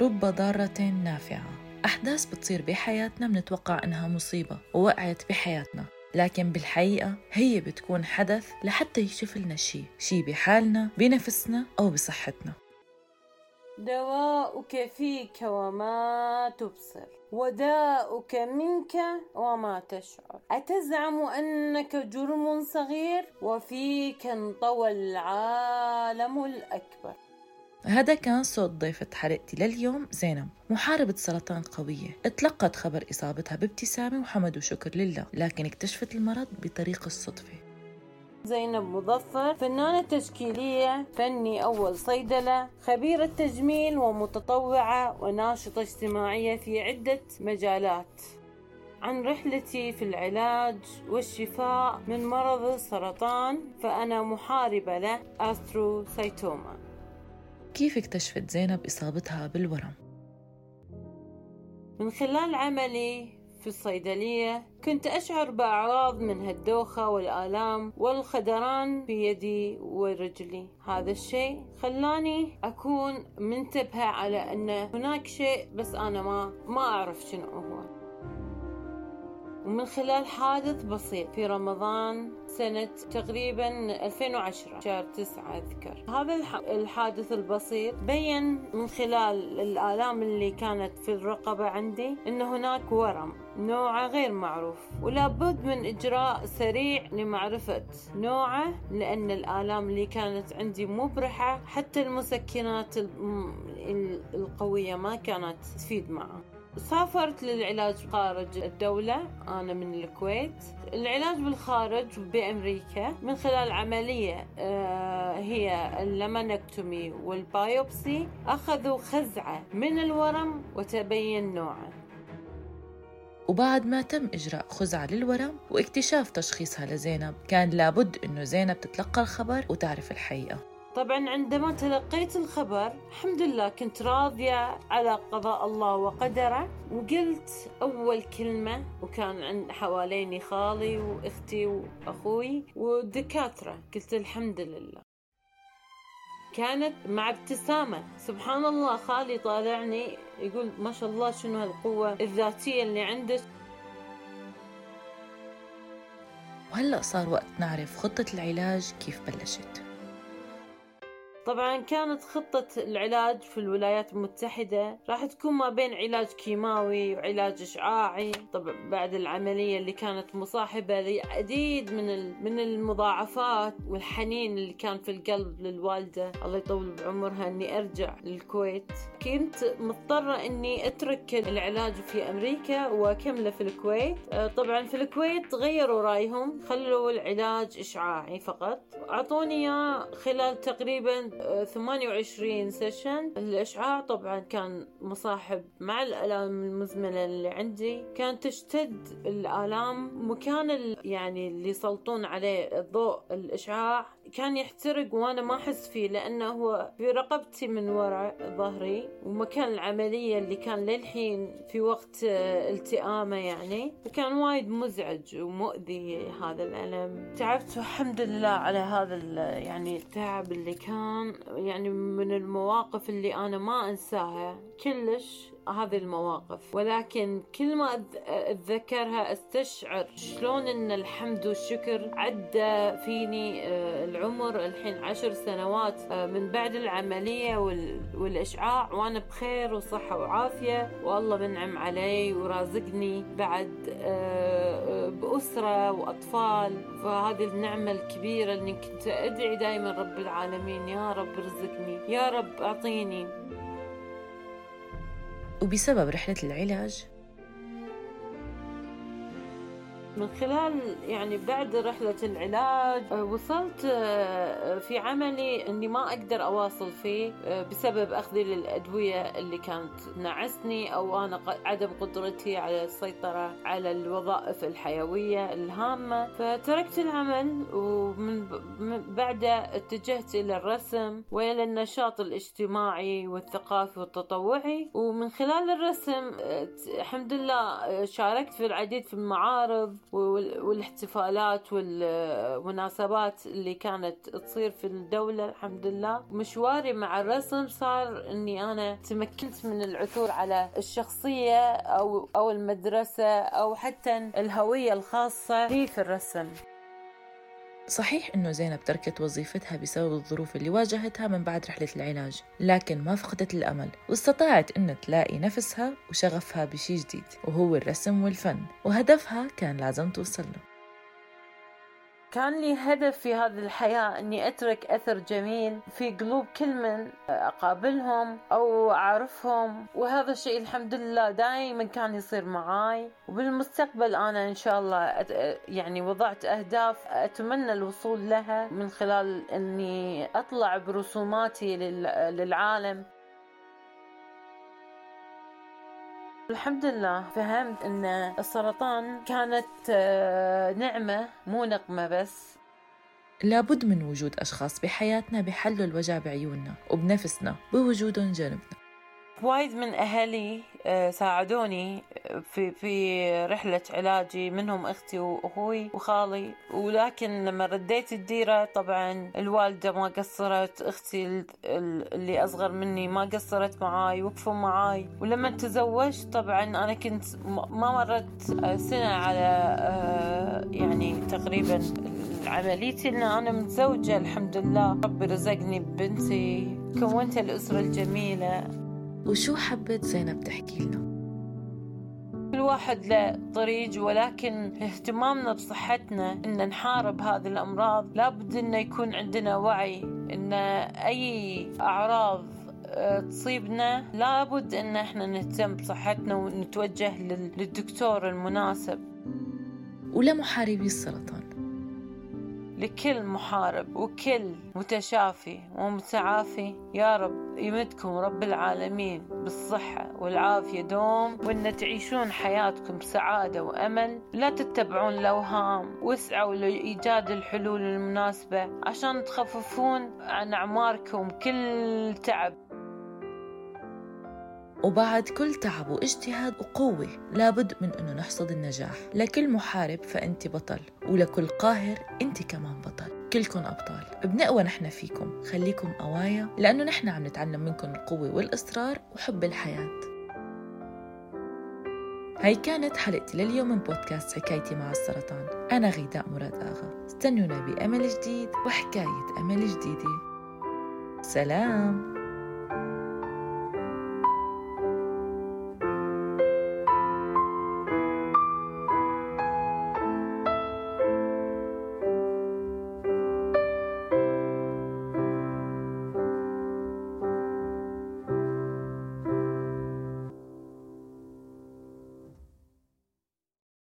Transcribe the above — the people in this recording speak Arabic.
رب ضارة نافعة. أحداث بتصير بحياتنا بنتوقع إنها مصيبة ووقعت بحياتنا لكن بالحقيقة هي بتكون حدث لحتى يكشف لنا شي شي بحالنا بنفسنا أو بصحتنا. دواؤك فيك وما تبصر وداؤك منك وما تشعر. أتزعم أنك جرم صغير؟ وفيك انطوى العالم الأكبر. هذا كان صوت ضيفة حلقتي لليوم زينب. محاربة سرطان قوية. اتلقت خبر إصابتها بابتسامة وحمد وشكر لله لكن اكتشفت المرض بطريق الصدفة. زينب مظفر فنانة تشكيلية فني أول صيدلة خبيرة تجميل ومتطوعة وناشطة اجتماعية في عدة مجالات. عن رحلتي في العلاج والشفاء من مرض السرطان فأنا محاربة له أستروسايتوما كيف اكتشفت زينب إصابتها بالورم؟ من خلال عملي في الصيدلية كنت أشعر بأعراض من الدوخة والآلام والخدران في يدي ورجلي هذا الشيء خلاني أكون منتبهة على أن هناك شيء بس أنا ما ما أعرف شنو هو ومن خلال حادث بسيط في رمضان سنة تقريبا 2010 شهر 9 أذكر. هذا الحادث البسيط بين من خلال الآلام اللي كانت في الرقبة عندي أن هناك ورم نوعه غير معروف ولا بد من إجراء سريع لمعرفة نوعه لأن الآلام اللي كانت عندي مبرحة حتى المسكنات القوية ما كانت تفيد معه. سافرت للعلاج خارج الدولة أنا من الكويت. العلاج بالخارج بأمريكا. من خلال عملية آه، هي ال lumpectomy وال biopsy أخذوا خزعة من الورم وتبين نوعه. وبعد ما تم إجراء خزعة للورم واكتشاف تشخيصها لزينب كان لابد أنه زينب تتلقى الخبر وتعرف الحقيقة. طبعا عندما تلقيت الخبر الحمد لله كنت راضية على قضاء الله وقدره وقلت أول كلمة وكان عند حواليني خالي وأختي وأخوي والدكاترة قلت الحمد لله. كانت مع ابتسامة. سبحان الله خالي طالعني يقول ما شاء الله شنو هالقوة الذاتية اللي عندك. وهلأ صار وقت نعرف خطة العلاج كيف بلشت. طبعا كانت خطة العلاج في الولايات المتحدة. راح تكون ما بين علاج كيماوي وعلاج إشعاعي. طبعا بعد العملية اللي كانت مصاحبة لعديد من من المضاعفات والحنين اللي كان في القلب للوالدة. الله يطول بعمرها إني أرجع للكويت. كنت مضطرة إني أترك العلاج في أمريكا وأكمله في الكويت. آه، طبعا في الكويت غيروا رأيهم. خلوا العلاج إشعاعي فقط. أعطوني خلال تقريبا 28 سيشن الإشعاع طبعا كان مصاحب مع الآلام المزمنة اللي عندي. كانت تشتد الآلام مكان يعني اللي يسلطون عليه الضوء الإشعاع كان يحترق وأنا ما أحس فيه لأنه هو في رقبتي من وراء ظهري ومكان العملية اللي كان للحين في وقت التئامة يعني. فكان وايد مزعج ومؤذي هذا الألم. تعبت والحمد لله على هذا يعني التعب اللي كان. يعني من المواقف اللي أنا ما أنساها كلش هذه المواقف. ولكن كل ما أتذكرها أستشعر شلون إن الحمد والشكر عدى فيني آه، العمر الحين عشر سنوات آه، من بعد العملية والإشعاع. وأنا بخير وصحة وعافية. والله منعم علي ورازقني بعد آه، بأسرة وأطفال فهذه النعمة الكبيرة اللي كنت أدعي دائما رب العالمين يا رب ارزقني يا رب أعطيني. وبسبب رحلة العلاج من خلال يعني بعد رحلة العلاج آه، وصلت آه، في عملي إني ما أقدر أواصل فيه آه، بسبب أخذي للأدوية اللي كانت تنعسني أو أنا عدم قدرتي على السيطرة على الوظائف الحيوية الهامة. فتركت العمل ومن بعده اتجهت إلى الرسم وإلى النشاط الاجتماعي والثقافي والتطوعي. ومن خلال الرسم الحمد لله شاركت في العديد في المعارض والاحتفالات والمناسبات اللي كانت تصير في الدولة الحمد لله. مشواري مع الرسم صار إني أنا تمكنت من العثور على الشخصية أو أو المدرسة أو حتى الهوية الخاصة لي في الرسم. صحيح إنه زينب تركت وظيفتها بسبب الظروف اللي واجهتها من بعد رحلة العلاج لكن ما فقدت الأمل واستطاعت إنها تلاقي نفسها وشغفها بشي جديد وهو الرسم والفن وهدفها كان لازم توصل له. كان لي هدف في هذه الحياة أني أترك أثر جميل في قلوب كل من أقابلهم أو أعرفهم وهذا الشيء الحمد لله دائما كان يصير معاي. وبالمستقبل أنا إن شاء الله يعني وضعت أهداف أتمنى الوصول لها من خلال أني أطلع برسوماتي للعالم. الحمد لله. فهمت إن السرطان كانت آه، نعمة مو نقمة بس. لابد من وجود أشخاص بحياتنا بحلوا الوجع بعيوننا وبنفسنا بوجودهم جنبنا وايد من أهلي آه، ساعدوني في في رحلة علاجي منهم أختي وأخوي وخالي. ولكن لما رديت الديرة طبعا الوالدة ما قصرت أختي اللي أصغر مني ما قصرت معاي وقفوا معاي. ولما تزوجت طبعا أنا كنت ما مرت سنة على آه، يعني تقريبا عمليتي إن أنا متزوجة الحمد لله. ربي رزقني ببنتي كونت الأسرة الجميلة. وشو حبت زينب تحكي لنا؟ واحد له طريق ولكن اهتمامنا بصحتنا إن نحارب هذه الأمراض. لابد إنه يكون عندنا وعي إن أي أعراض آه، تصيبنا لابد إن إحنا نهتم بصحتنا ونتوجه للدكتور المناسب. ولمحاربي السرطان. لكل محارب وكل متشافي ومتعافي. يا رب يمدكم رب العالمين بالصحة والعافية دوم وإن تعيشون حياتكم بسعادة وأمل. لا تتبعون الأوهام واسعوا لإيجاد الحلول المناسبة عشان تخففون عن أعماركم كل تعب. وبعد كل تعب واجتهاد وقوة لابد من أنه نحصد النجاح. لكل محارب فأنت بطل ولكل قاهر أنت كمان بطل. كلكم أبطال. بنقوى نحن فيكم. خليكم قوايا لأنه نحن عم نتعلم منكم القوة والإصرار وحب الحياة. هاي كانت حلقتي لليوم من بودكاست حكايتي مع السرطان. أنا غيداء مراد آغا. استنونا بأمل جديد وحكاية أمل جديدة. سلام!